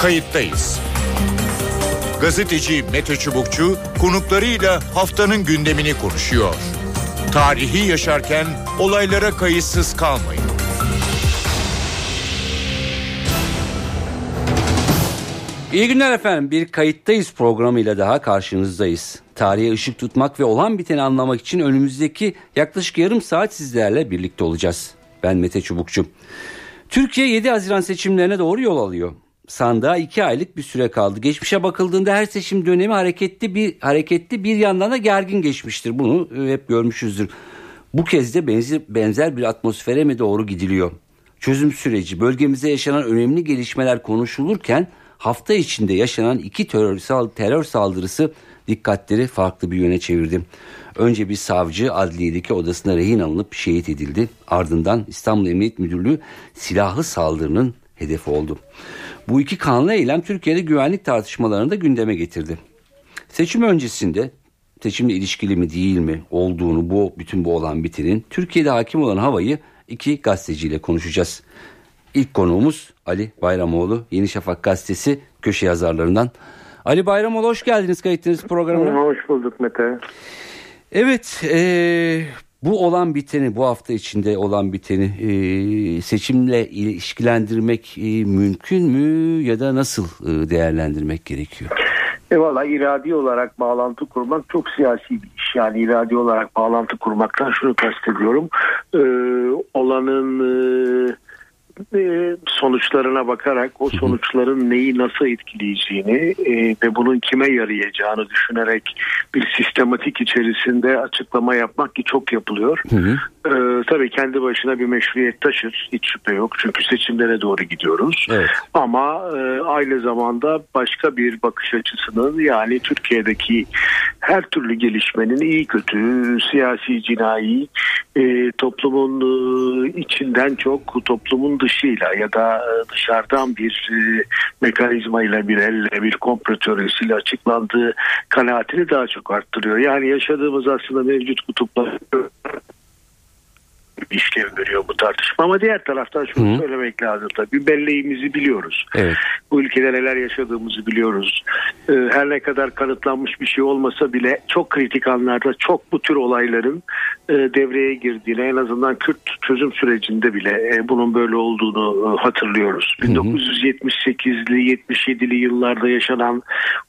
Kayıttayız. Gazeteci Mete Çubukçu konuklarıyla haftanın gündemini konuşuyor. Tarihi yaşarken olaylara kayıtsız kalmayın. İyi günler efendim. Bir kayıttayız programıyla daha karşınızdayız. Tarihe ışık tutmak ve olan biteni anlamak için önümüzdeki yaklaşık yarım saat sizlerle birlikte olacağız. Ben Mete Çubukçu. Türkiye 7 Haziran seçimlerine doğru yol alıyor. Sandığa 2 aylık bir süre kaldı. Geçmişe bakıldığında her seçim dönemi hareketli bir hareketli bir yandan da gergin geçmiştir. Bunu hep görmüşüzdür. Bu kez de benzer, benzer bir atmosfere mi doğru gidiliyor? Çözüm süreci, bölgemizde yaşanan önemli gelişmeler konuşulurken hafta içinde yaşanan iki terör, terör saldırısı dikkatleri farklı bir yöne çevirdi. Önce bir savcı adliyedeki odasına rehin alınıp şehit edildi. Ardından İstanbul Emniyet Müdürlüğü silahlı saldırının hedefi oldu. Bu iki kanlı eylem Türkiye'de güvenlik tartışmalarını da gündeme getirdi. Seçim öncesinde seçimle ilişkili mi değil mi olduğunu bu bütün bu olan bitenin Türkiye'de hakim olan havayı iki gazeteciyle konuşacağız. İlk konuğumuz Ali Bayramoğlu Yeni Şafak gazetesi köşe yazarlarından. Ali Bayramoğlu hoş geldiniz kayıttınız programına. Hoş bulduk Mete. Evet e, bu olan biteni bu hafta içinde olan biteni e, seçimle ilişkilendirmek e, mümkün mü ya da nasıl e, değerlendirmek gerekiyor? E valla iradi olarak bağlantı kurmak çok siyasi bir iş. Yani iradi olarak bağlantı kurmaktan şunu kastediyorum. Ee, olanın e, e, sonuçlarına bakarak o sonuçların neyi nasıl etkileyeceğini e, ve bunun kime yarayacağını düşünerek bir sistematik içerisinde açıklama yapmak ki çok yapılıyor. Hı hı. Ee, tabii kendi başına bir meşruiyet taşır hiç şüphe yok çünkü seçimlere doğru gidiyoruz. Evet. Ama e, aynı zamanda başka bir bakış açısının yani Türkiye'deki her türlü gelişmenin iyi kötü siyasi cinayi e, toplumun e, içinden çok toplumun dışıyla ya da e, dışarıdan bir e, mekanizmayla bir elle bir komplo teorisiyle açıklandığı kanaatini daha çok arttırıyor. Yani yaşadığımız aslında mevcut kutuplar işlev görüyor bu tartışma ama diğer taraftan şunu Hı. söylemek lazım tabii belleğimizi biliyoruz. Evet. Bu ülkede neler yaşadığımızı biliyoruz. Ee, her ne kadar kanıtlanmış bir şey olmasa bile çok kritik anlarda çok bu tür olayların e, devreye girdiğini en azından Kürt çözüm sürecinde bile e, bunun böyle olduğunu e, hatırlıyoruz. 1978'li 77'li yıllarda yaşanan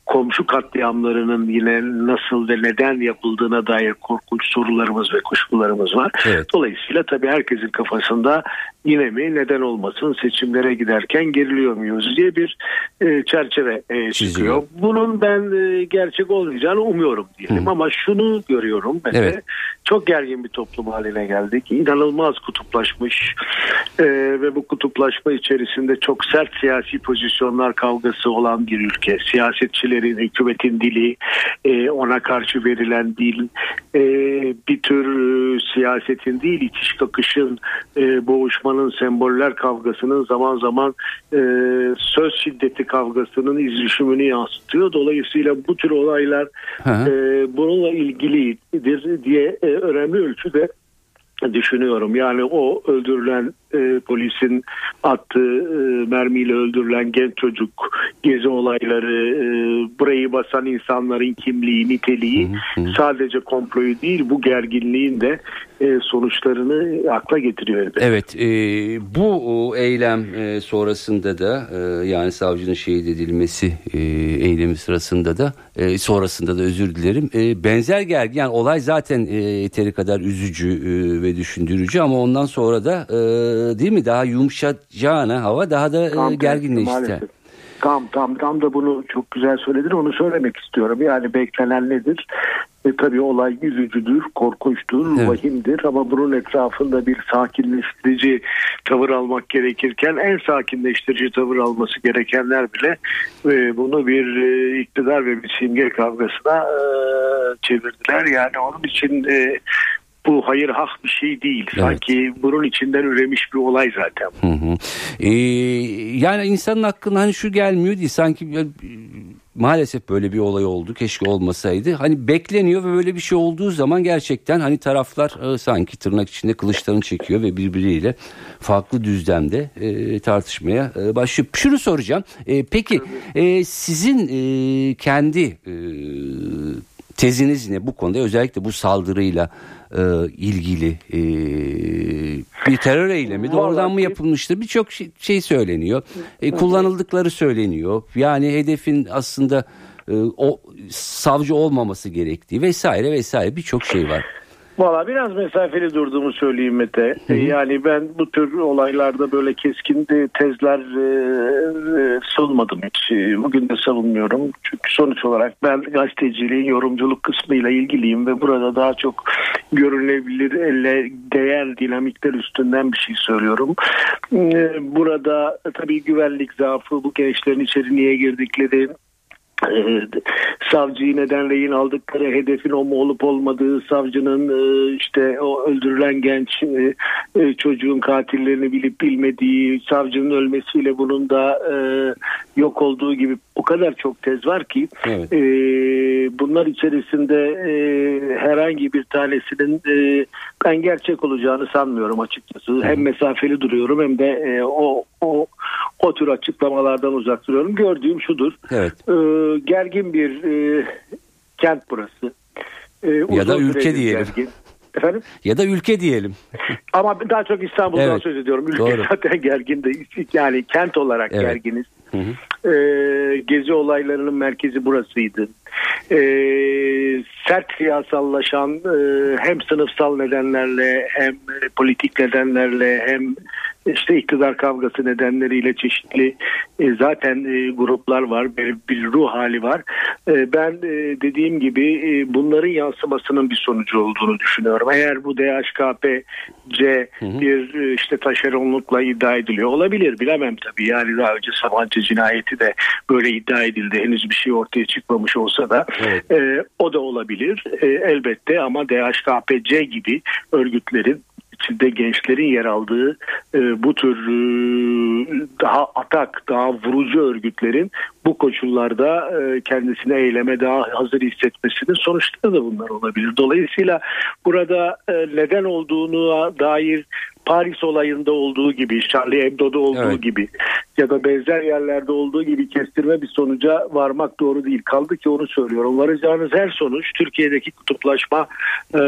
komşu katliamlarının yine nasıl ve neden yapıldığına dair korkunç sorularımız ve kuşkularımız var. Evet. Dolayısıyla tabii herkesin kafasında yine mi neden olmasın seçimlere giderken geriliyor muyuz diye bir e, çerçeve e, çıkıyor. Bunun ben e, gerçek olmayacağını umuyorum diyelim Hı. ama şunu görüyorum ben evet. çok gergin bir toplum haline geldik. İnanılmaz kutuplaşmış e, ve bu kutuplaşma içerisinde çok sert siyasi pozisyonlar kavgası olan bir ülke. Siyasetçilerin, hükümetin dili, e, ona karşı verilen dil, e, bir tür e, siyasetin değil itiş kakışın, e, boğuşmanın kavganın, semboller kavgasının zaman zaman e, söz şiddeti kavgasının izlişimini yansıtıyor. Dolayısıyla bu tür olaylar e, bununla ilgilidir diye e, önemli ölçüde düşünüyorum. Yani o öldürülen e, polisin attığı e, mermiyle öldürülen genç çocuk gezi olayları e, burayı basan insanların kimliği niteliği hı hı. sadece komployu değil bu gerginliğin de sonuçlarını akla getiriyor. Elbette. Evet e, bu eylem e, sonrasında da e, yani savcının şehit edilmesi e, eylemi sırasında da e, sonrasında da özür dilerim e, benzer gergin yani olay zaten e, yeteri kadar üzücü e, ve düşündürücü ama ondan sonra da e, değil mi daha yumuşacağına hava daha da e, gerginleşti. Tam tam tam da bunu çok güzel söyledin onu söylemek istiyorum. Yani beklenen nedir? E, tabii olay üzücüdür, korkunçtur, evet. vahimdir ama bunun etrafında bir sakinleştirici tavır almak gerekirken en sakinleştirici tavır alması gerekenler bile e, bunu bir e, iktidar ve bir simge kavgasına e, çevirdiler. Yani onun için e, bu hayır hak bir şey değil. Evet. Sanki bunun içinden üremiş bir olay zaten. Hı hı. Ee, yani insanın hakkında hani şu gelmiyor değil sanki maalesef böyle bir olay oldu. Keşke olmasaydı. Hani bekleniyor ve böyle bir şey olduğu zaman gerçekten hani taraflar e, sanki tırnak içinde kılıçlarını çekiyor ve birbiriyle farklı düzlemde e, tartışmaya e, başlıyor. Şunu soracağım. E, peki e, sizin e, kendi e, teziniz ne bu konuda özellikle bu saldırıyla e, ilgili e, bir terör eylemi doğrudan mı yapılmıştır? Birçok şey, şey söyleniyor. E, kullanıldıkları söyleniyor. Yani hedefin aslında e, o savcı olmaması gerektiği vesaire vesaire birçok şey var. Valla biraz mesafeli durduğumu söyleyeyim Mete. Hı hı. Yani ben bu tür olaylarda böyle keskin tezler e, e, sunmadım hiç. Bugün de savunmuyorum. Çünkü sonuç olarak ben gazeteciliğin yorumculuk kısmıyla ilgiliyim ve burada daha çok görünebilir, elle değer dinamikler üstünden bir şey söylüyorum. E, burada tabii güvenlik zaafı, bu gençlerin içeri niye girdikleri, ee, savcıyı neden rehin aldıkları hedefin o mu olup olmadığı savcının e, işte o öldürülen genç e, e, çocuğun katillerini bilip bilmediği savcının ölmesiyle bunun da yok olduğu gibi o kadar çok tez var ki evet. bunlar içerisinde herhangi bir tanesinin ben gerçek olacağını sanmıyorum açıkçası. Hem mesafeli duruyorum hem de o o o tür açıklamalardan uzak duruyorum. Gördüğüm şudur. Evet. E, gergin bir e, kent burası. E, ya da ülke diyelim. Gergin. Efendim? Ya da ülke diyelim. Ama daha çok İstanbul'dan evet. söz ediyorum. Ülke Doğru. zaten gergin de yani kent olarak evet. gerginiz. Hı hı. Ee, gezi olaylarının merkezi burasıydı. Ee, sert siyasallaşan e, hem sınıfsal nedenlerle hem politik nedenlerle hem işte iktidar kavgası nedenleriyle çeşitli e, zaten e, gruplar var, bir, bir ruh hali var. E, ben e, dediğim gibi e, bunların yansımasının bir sonucu olduğunu düşünüyorum. Eğer bu DHKPC bir e, işte taşeronlukla iddia ediliyor olabilir bilemem tabii. Yani daha önce Sabancı cinayeti de böyle iddia edildi. Henüz bir şey ortaya çıkmamış olsa da evet. e, o da olabilir e, elbette ama DHKPC gibi örgütlerin içinde gençlerin yer aldığı e, bu tür e, daha atak, daha vurucu örgütlerin bu koşullarda e, kendisine eyleme daha hazır hissetmesinin sonuçları da bunlar olabilir. Dolayısıyla burada e, neden olduğunu dair Paris olayında olduğu gibi, Charlie Hebdo'da olduğu evet. gibi ya da benzer yerlerde olduğu gibi kestirme bir sonuca varmak doğru değil. Kaldı ki onu söylüyorum. Varacağınız her sonuç Türkiye'deki kutuplaşma e,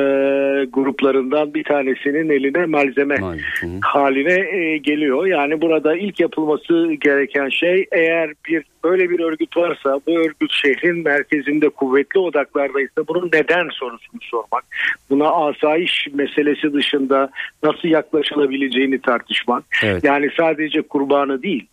gruplarından bir tanesinin eline malzeme Maalesef. haline e, geliyor. Yani burada ilk yapılması gereken şey eğer bir böyle bir örgüt varsa bu örgüt şehrin merkezinde kuvvetli odaklardaysa bunun neden sorusunu sormak. Buna asayiş meselesi dışında nasıl yaklaşılabileceğini tartışmak. Evet. Yani sadece kurbanı değil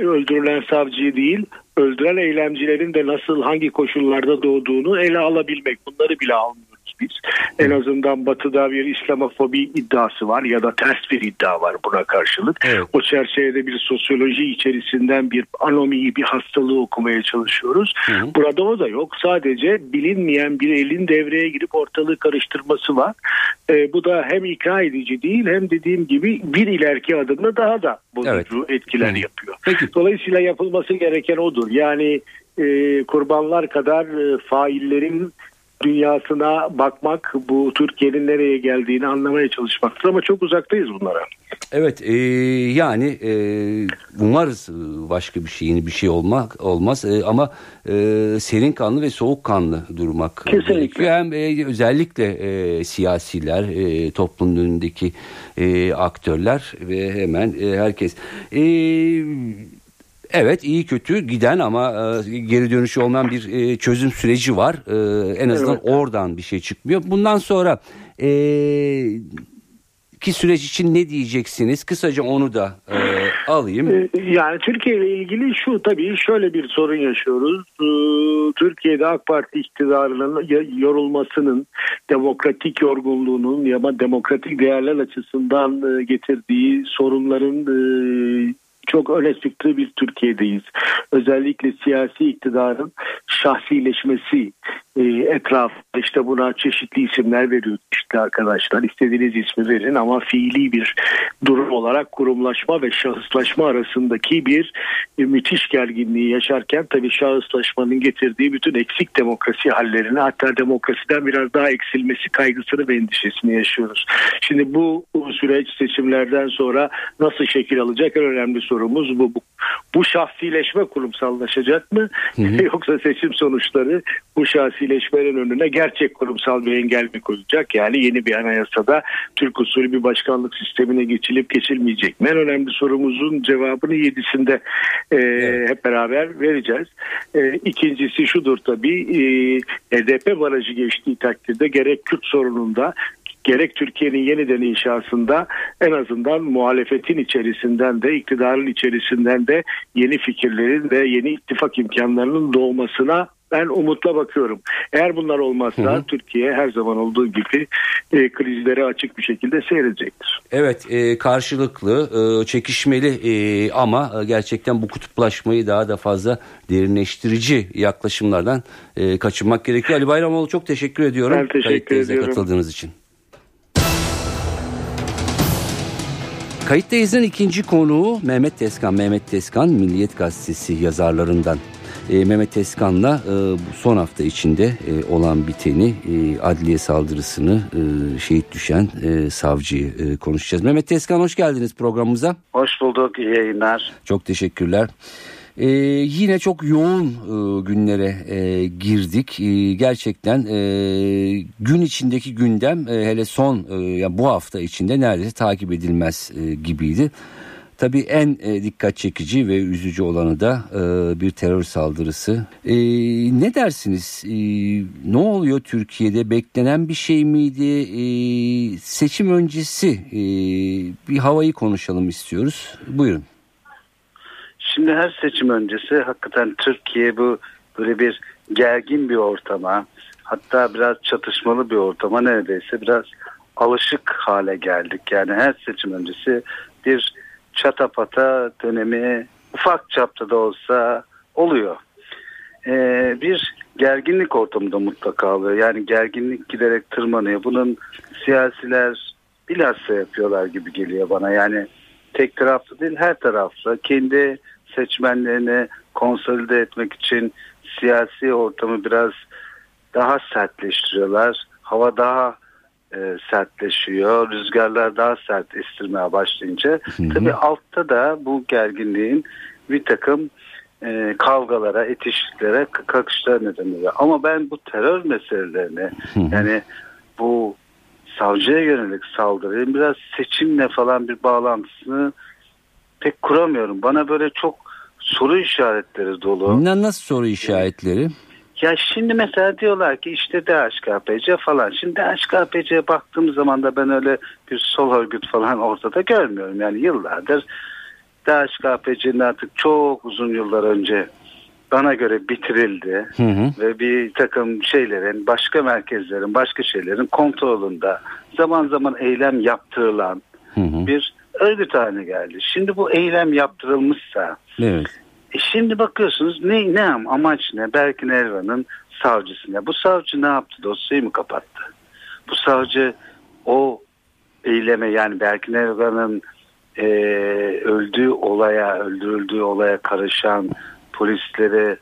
öldürülen savcıyı değil öldüren eylemcilerin de nasıl hangi koşullarda doğduğunu ele alabilmek bunları bile almıyor biz. En azından batıda bir İslamofobi iddiası var ya da ters bir iddia var buna karşılık. Evet. O çerçevede bir sosyoloji içerisinden bir anomiyi, bir hastalığı okumaya çalışıyoruz. Hı hı. Burada o da yok. Sadece bilinmeyen bir elin devreye girip ortalığı karıştırması var. E, bu da hem ikna edici değil hem dediğim gibi bir ileriki adımda daha da bozucu evet. etkiler hı. yapıyor. Peki. Dolayısıyla yapılması gereken odur. Yani e, kurbanlar kadar e, faillerin dünyasına bakmak, bu Türkiye'nin nereye geldiğini anlamaya çalışmaktır ama çok uzaktayız bunlara. Evet e, yani e, umarız başka bir şey yeni bir şey olmak olmaz e, ama e, serin kanlı ve soğuk kanlı durmak Kesinlikle. gerekiyor. Hem e, özellikle e, siyasiler, e, toplumun önündeki e, aktörler ve hemen e, herkes. E, Evet iyi kötü giden ama e, geri dönüşü olmayan bir e, çözüm süreci var. E, en azından evet. oradan bir şey çıkmıyor. Bundan sonra e, ki süreç için ne diyeceksiniz? Kısaca onu da e, alayım. E, yani Türkiye ile ilgili şu tabii şöyle bir sorun yaşıyoruz. E, Türkiye'de AK Parti iktidarının yorulmasının, demokratik yorgunluğunun ya da demokratik değerler açısından getirdiği sorunların çok öne çıktığı bir Türkiye'deyiz. Özellikle siyasi iktidarın şahsileşmesi e, etraf işte buna çeşitli isimler veriyor işte arkadaşlar istediğiniz ismi verin ama fiili bir durum olarak kurumlaşma ve şahıslaşma arasındaki bir e, müthiş gerginliği yaşarken tabii şahıslaşmanın getirdiği bütün eksik demokrasi hallerini hatta demokrasiden biraz daha eksilmesi kaygısını ve endişesini yaşıyoruz. Şimdi bu, bu süreç seçimlerden sonra nasıl şekil alacak en önemli sorumuz bu. Bu, bu şahsileşme kurumsallaşacak mı hı hı. yoksa seçim sonuçları bu şahsileşmenin önüne gerçek kurumsal bir engel mi koyacak? Yani yeni bir anayasada Türk usulü bir başkanlık sistemine geçilip geçilmeyecek mi? En önemli sorumuzun cevabını yedisinde e, evet. hep beraber vereceğiz. E, ikincisi şudur tabii e, HDP barajı geçtiği takdirde gerek Kürt sorununda gerek Türkiye'nin yeniden inşasında en azından muhalefetin içerisinden de iktidarın içerisinden de yeni fikirlerin ve yeni ittifak imkanlarının doğmasına ben umutla bakıyorum. Eğer bunlar olmazsa hı hı. Türkiye her zaman olduğu gibi e, krizlere açık bir şekilde seyredecektir. Evet e, karşılıklı e, çekişmeli e, ama e, gerçekten bu kutuplaşmayı daha da fazla derinleştirici yaklaşımlardan e, kaçınmak gerekiyor. Ali Bayramoğlu çok teşekkür ediyorum. Ben teşekkür ediyorum. katıldığınız için. Kayıttayız'ın ikinci konuğu Mehmet Teskan. Mehmet Teskan Milliyet Gazetesi yazarlarından. E, Mehmet Teskan'la e, son hafta içinde e, olan biteni e, adliye saldırısını e, şehit düşen e, savcıyı e, konuşacağız. Mehmet Teskan hoş geldiniz programımıza. Hoş bulduk iyi yayınlar. Çok teşekkürler. Ee, yine çok yoğun e, günlere e, girdik. E, gerçekten e, gün içindeki gündem e, hele son e, yani bu hafta içinde neredeyse takip edilmez e, gibiydi. Tabii en e, dikkat çekici ve üzücü olanı da e, bir terör saldırısı. E, ne dersiniz? Ne oluyor Türkiye'de? Beklenen bir şey miydi? Seçim öncesi bir havayı konuşalım istiyoruz. Buyurun. Şimdi her seçim öncesi hakikaten Türkiye bu böyle bir gergin bir ortama hatta biraz çatışmalı bir ortama neredeyse biraz alışık hale geldik. Yani her seçim öncesi bir çatapata dönemi ufak çapta da olsa oluyor. Ee, bir gerginlik ortamında mutlaka oluyor. Yani gerginlik giderek tırmanıyor. Bunun siyasiler bilhassa yapıyorlar gibi geliyor bana. Yani tek taraflı değil her taraflı. Kendi seçmenlerini konsolide etmek için siyasi ortamı biraz daha sertleştiriyorlar. Hava daha e, sertleşiyor. Rüzgarlar daha sert estirmeye başlayınca tabi altta da bu gerginliğin bir takım e, kavgalara, etişliklere, kakışlara neden oluyor. Ama ben bu terör meselelerini yani bu savcıya yönelik saldırının biraz seçimle falan bir bağlantısını pek kuramıyorum. Bana böyle çok soru işaretleri dolu. Nasıl soru işaretleri? Ya şimdi mesela diyorlar ki işte DHKPC falan. Şimdi DHKPC'ye baktığım zaman da ben öyle bir sol örgüt falan ortada görmüyorum. Yani yıllardır DHKPC'nin artık çok uzun yıllar önce bana göre bitirildi hı hı. ve bir takım şeylerin başka merkezlerin başka şeylerin kontrolünde zaman zaman eylem yaptırılan hı hı. bir örgüt haline geldi. Şimdi bu eylem yaptırılmışsa evet. E şimdi bakıyorsunuz ne ne amaç ne? Berkin Elvan'ın savcısına. Bu savcı ne yaptı? Dosyayı mı kapattı? Bu savcı o eyleme yani Berkin Elvan'ın e, öldüğü olaya, öldürüldüğü olaya karışan polisleri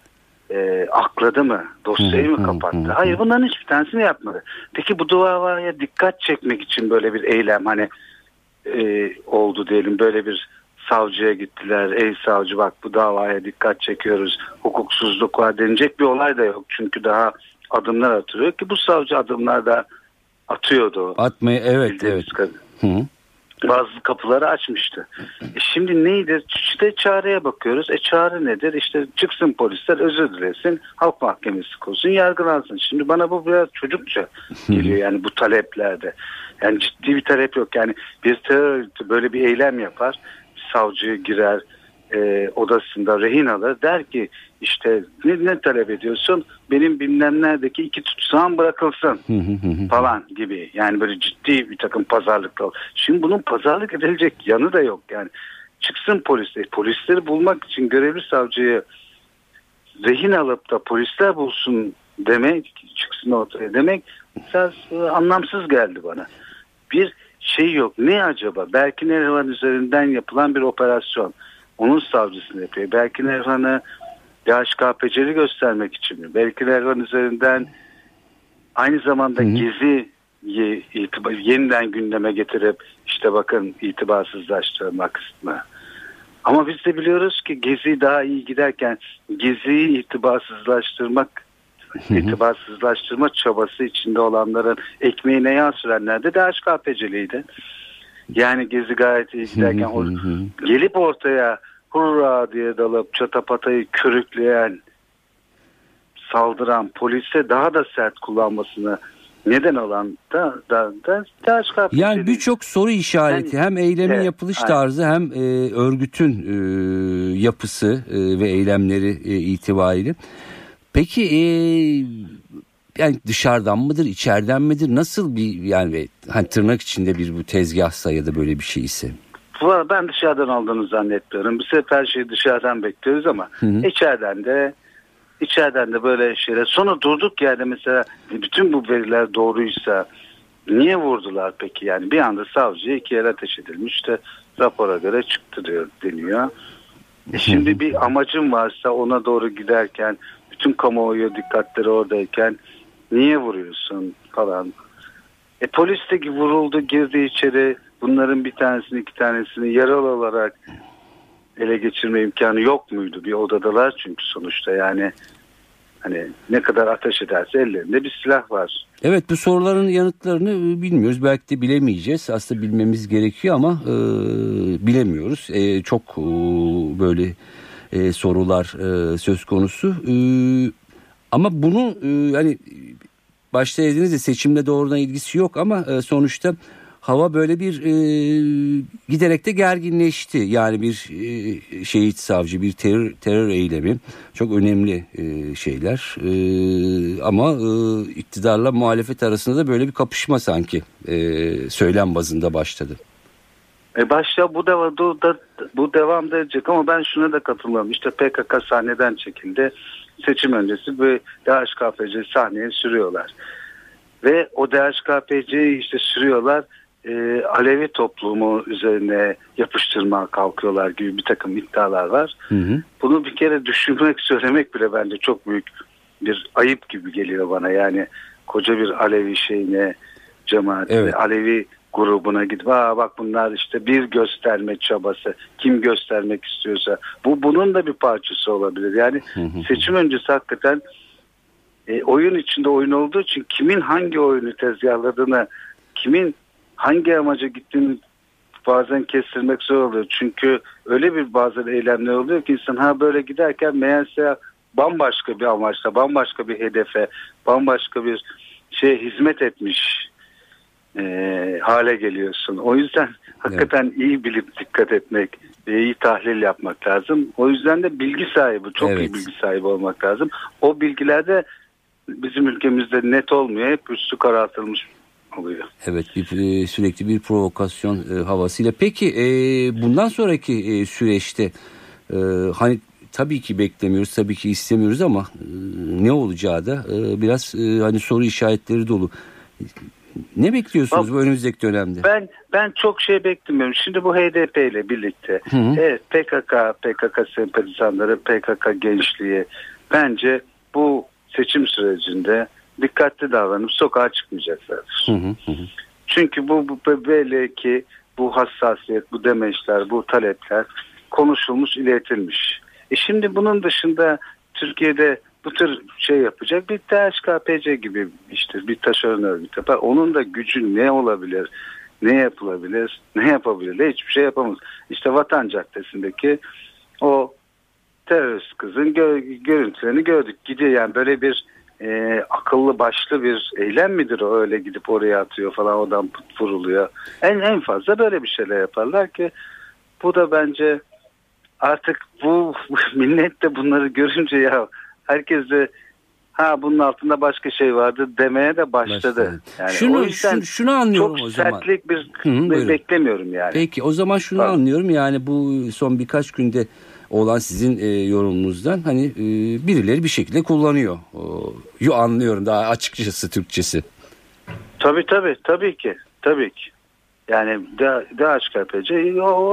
e, akladı mı? Dosyayı mı kapattı? Hayır bunların hiçbir tanesini yapmadı. Peki bu davaya dikkat çekmek için böyle bir eylem hani e, oldu diyelim böyle bir savcıya gittiler. Ey savcı bak bu davaya dikkat çekiyoruz. Hukuksuzluk var denecek bir olay da yok. Çünkü daha adımlar atıyor ki bu savcı adımlar da atıyordu. Atmayı evet evet. Hı -hı. Bazı kapıları açmıştı. E şimdi neydi? İşte çareye bakıyoruz. E çare nedir? İşte çıksın polisler özür dilesin. Halk mahkemesi kursun yargılansın. Şimdi bana bu biraz çocukça geliyor yani bu taleplerde. Yani ciddi bir talep yok. Yani bir terör böyle bir eylem yapar savcı girer e, odasında rehin alır der ki işte ne, ne talep ediyorsun benim bilmem neredeki iki tutsağım bırakılsın falan gibi yani böyle ciddi bir takım pazarlıklar. Şimdi bunun pazarlık edilecek yanı da yok yani çıksın polisler polisleri bulmak için görevli savcıyı rehin alıp da polisler bulsun demek çıksın ortaya demek biraz e, anlamsız geldi bana. Bir şey yok. Ne acaba? Belki Erhan üzerinden yapılan bir operasyon. Onun savcısını yapıyor. Belki Erhan'ı DHKPC'li göstermek için mi? Belki Erhan üzerinden aynı zamanda Hı-hı. gezi itibar, yeniden gündeme getirip işte bakın itibarsızlaştırmak mı? Ama biz de biliyoruz ki Gezi daha iyi giderken Gezi'yi itibarsızlaştırmak itibarsızlaştırma çabası içinde olanların ekmeğine yağ sürenler de DHKPC'liydi. Yani Gezi gayet iyi giderken o, gelip ortaya hurra diye dalıp çatapatayı körükleyen saldıran polise daha da sert kullanmasını neden olan da da da DHKP. Yani birçok soru işareti yani, hem eylemin evet, yapılış aynen. tarzı hem e, örgütün e, yapısı e, ve eylemleri e, itibariyle. Peki e, yani dışarıdan mıdır, içeriden midir? Nasıl bir yani hani tırnak içinde bir bu tezgahsa ya da böyle bir şey ise? Ben dışarıdan olduğunu zannetmiyorum. Biz hep her şeyi dışarıdan bekliyoruz ama hı hı. içeriden de içeriden de böyle şeyler. Sonra durduk yerde mesela bütün bu veriler doğruysa niye vurdular peki? Yani bir anda savcıya iki yer ateş edilmiş işte rapora göre çıktı diyor deniyor. E şimdi bir amacın varsa ona doğru giderken bütün kamuoyu dikkatleri oradayken niye vuruyorsun falan. E polis de vuruldu girdi içeri bunların bir tanesini iki tanesini yaralı olarak ele geçirme imkanı yok muydu? Bir odadalar çünkü sonuçta yani hani ne kadar ateş ederse ellerinde bir silah var. Evet bu soruların yanıtlarını bilmiyoruz. Belki de bilemeyeceğiz. Aslında bilmemiz gerekiyor ama e, bilemiyoruz. E, çok e, böyle e, sorular e, söz konusu. E, ama bunu e, hani başta dediğinizde seçimle doğrudan ilgisi yok ama e, sonuçta hava böyle bir e, giderek de gerginleşti. Yani bir e, şehit savcı, bir terör, terör eylemi çok önemli e, şeyler. E, ama e, iktidarla muhalefet arasında da böyle bir kapışma sanki e, söylem bazında başladı. E başta bu devam, bu, da, bu devam edecek ama ben şuna da katılıyorum. İşte PKK sahneden çekildi. Seçim öncesi ve DHKPC sahneye sürüyorlar. Ve o DHKPC'yi işte sürüyorlar e, Alevi toplumu üzerine yapıştırma kalkıyorlar gibi bir takım iddialar var. Hı hı. Bunu bir kere düşünmek, söylemek bile bence çok büyük bir ayıp gibi geliyor bana. Yani koca bir Alevi şeyine, cemaatine, evet. Alevi grubuna gidip Aa, bak bunlar işte bir gösterme çabası kim göstermek istiyorsa bu bunun da bir parçası olabilir yani seçim öncesi hakikaten e, oyun içinde oyun olduğu için kimin hangi oyunu tezgahladığını kimin hangi amaca gittiğini bazen kestirmek zor oluyor. Çünkü öyle bir bazen eylemler oluyor ki insan ha böyle giderken meğerse bambaşka bir amaçla, bambaşka bir hedefe, bambaşka bir şeye hizmet etmiş e, hale geliyorsun. O yüzden hakikaten evet. iyi bilip dikkat etmek, iyi tahlil yapmak lazım. O yüzden de bilgi sahibi, çok evet. iyi bilgi sahibi olmak lazım. O bilgilerde bizim ülkemizde net olmuyor. Hep üstü karartılmış oluyor. Evet bir, e, sürekli bir provokasyon e, havasıyla. Peki e, bundan sonraki e, süreçte e, hani tabii ki beklemiyoruz tabii ki istemiyoruz ama e, ne olacağı da e, biraz e, hani soru işaretleri dolu. Ne bekliyorsunuz Bak, bu önümüzdeki dönemde? Ben ben çok şey beklemiyorum. Şimdi bu HDP ile birlikte hı hı. evet PKK, PKK sempatizanları, PKK gençliği bence bu seçim sürecinde dikkatli davranıp sokağa çıkmayacaklardır. Hı hı hı. Çünkü bu, bu belli ki bu hassasiyet, bu demeçler, bu talepler konuşulmuş, iletilmiş. E şimdi bunun dışında Türkiye'de bu tür şey yapacak bir DHKPC gibi işte bir taşeron örgüt yapar. Onun da gücü ne olabilir, ne yapılabilir, ne yapabilir, hiçbir şey yapamaz. İşte Vatan Caddesi'ndeki o terörist kızın gö görüntülerini gördük. Gidiyor yani böyle bir e, akıllı başlı bir eylem midir o öyle gidip oraya atıyor falan odan vuruluyor. En en fazla böyle bir şeyler yaparlar ki bu da bence artık bu millet de bunları görünce ya herkes de ha bunun altında başka şey vardı demeye de başladı. Yani şunu, o yüzden şunu, şunu anlıyorum çok o zaman. sertlik bir Hı, beklemiyorum yani. Peki o zaman şunu tamam. anlıyorum yani bu son birkaç günde olan sizin e, yorumunuzdan hani e, birileri bir şekilde kullanıyor. Yu anlıyorum daha açıkçası Türkçesi. Tabii tabii tabii ki tabii ki. Yani DHKPC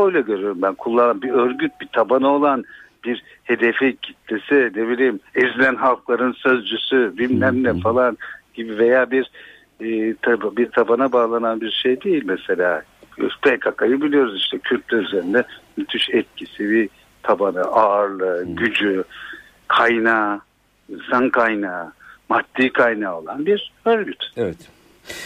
öyle görüyorum ben kullanan bir örgüt bir tabanı olan bir hedefi kitlesi ne bileyim ezilen halkların sözcüsü bilmem ne falan gibi veya bir e, tab bir tabana bağlanan bir şey değil mesela. PKK'yı biliyoruz işte Kürtler üzerinde müthiş etkisi bir tabanı, ağırlığı, gücü, kaynağı, insan kaynağı, maddi kaynağı olan bir örgüt. Evet.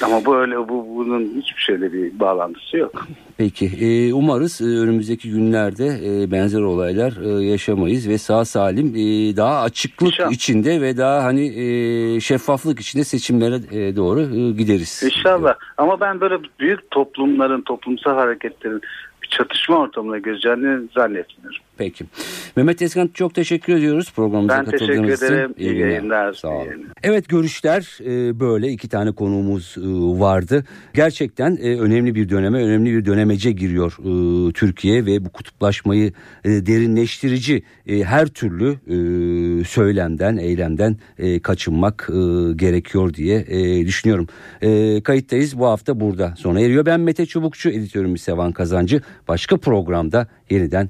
Ama bu öyle bu bunun hiçbir şeyle bir bağlantısı yok. Peki e, umarız e, önümüzdeki günlerde e, benzer olaylar e, yaşamayız ve sağ salim e, daha açıklık İnşallah. içinde ve daha hani e, şeffaflık içinde seçimlere e, doğru e, gideriz. İnşallah. Ama ben böyle büyük toplumların, toplumsal hareketlerin bir çatışma ortamına gireceğini zannetmiyorum. Peki. Mehmet Eskan çok teşekkür ediyoruz programımıza ben katıldığınız için. Ben teşekkür ederim. İyi, yayınlar. Sağ olun. Evet görüşler e, böyle iki tane konuğumuz e, vardı. Gerçekten e, önemli bir döneme, önemli bir dönemece giriyor Türkiye ve bu kutuplaşmayı derinleştirici her türlü söylemden, eylemden kaçınmak gerekiyor diye düşünüyorum. Kayıttayız bu hafta burada sona eriyor. Ben Mete Çubukçu, editörüm Sevan Kazancı. Başka programda yeniden